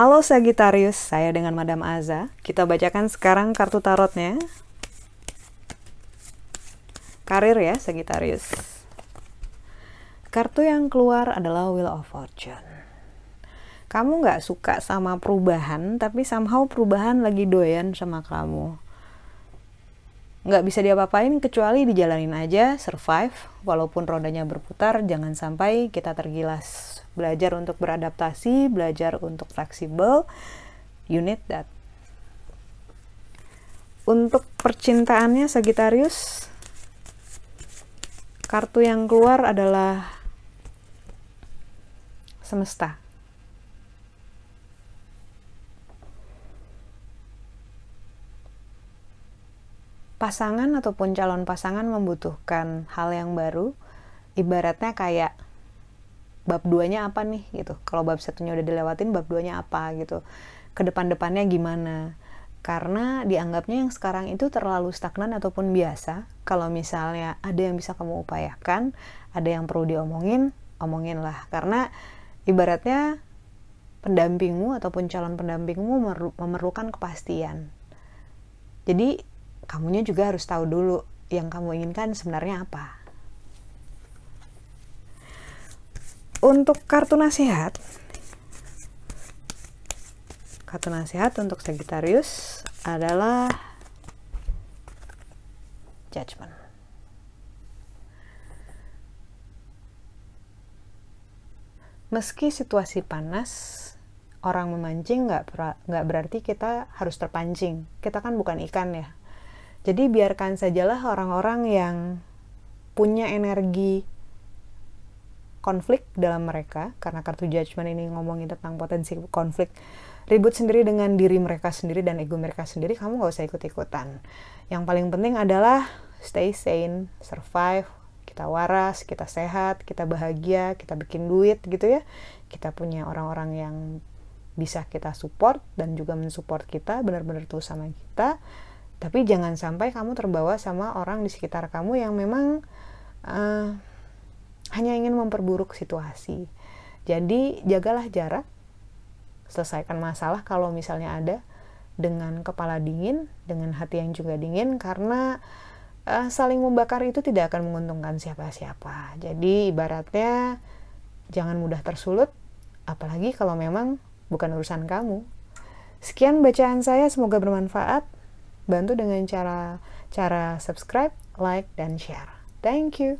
Halo Sagittarius, saya dengan Madam Aza. Kita bacakan sekarang kartu tarotnya. Karir ya, Sagittarius. Kartu yang keluar adalah Wheel of Fortune. Kamu nggak suka sama perubahan, tapi somehow perubahan lagi doyan sama kamu. Nggak bisa diapa-apain kecuali dijalanin aja, survive. Walaupun rodanya berputar, jangan sampai kita tergilas belajar untuk beradaptasi, belajar untuk fleksibel. You need that. Untuk percintaannya Sagittarius, kartu yang keluar adalah semesta. Pasangan ataupun calon pasangan membutuhkan hal yang baru, ibaratnya kayak bab duanya apa nih gitu. Kalau bab satunya udah dilewatin bab duanya apa gitu. Ke depan-depannya gimana? Karena dianggapnya yang sekarang itu terlalu stagnan ataupun biasa. Kalau misalnya ada yang bisa kamu upayakan ada yang perlu diomongin omongin lah karena ibaratnya pendampingmu ataupun calon pendampingmu memerlukan kepastian. Jadi kamunya juga harus tahu dulu yang kamu inginkan sebenarnya apa. Untuk kartu nasihat kartu nasihat untuk Sagittarius adalah judgment meski situasi panas orang memancing nggak nggak berarti kita harus terpancing. Kita kan bukan ikan ya jadi biarkan sajalah orang-orang yang punya energi konflik dalam mereka karena kartu judgment ini ngomongin tentang potensi konflik ribut sendiri dengan diri mereka sendiri dan ego mereka sendiri kamu gak usah ikut-ikutan. Yang paling penting adalah stay sane survive kita waras kita sehat kita bahagia kita bikin duit gitu ya. Kita punya orang-orang yang bisa kita support dan juga mensupport kita benar-benar tuh sama kita tapi jangan sampai kamu terbawa sama orang di sekitar kamu yang memang uh, hanya ingin memperburuk situasi. Jadi jagalah jarak, selesaikan masalah kalau misalnya ada dengan kepala dingin, dengan hati yang juga dingin karena uh, saling membakar itu tidak akan menguntungkan siapa-siapa. Jadi ibaratnya jangan mudah tersulut, apalagi kalau memang bukan urusan kamu. Sekian bacaan saya, semoga bermanfaat. Bantu dengan cara cara subscribe, like, dan share. Thank you.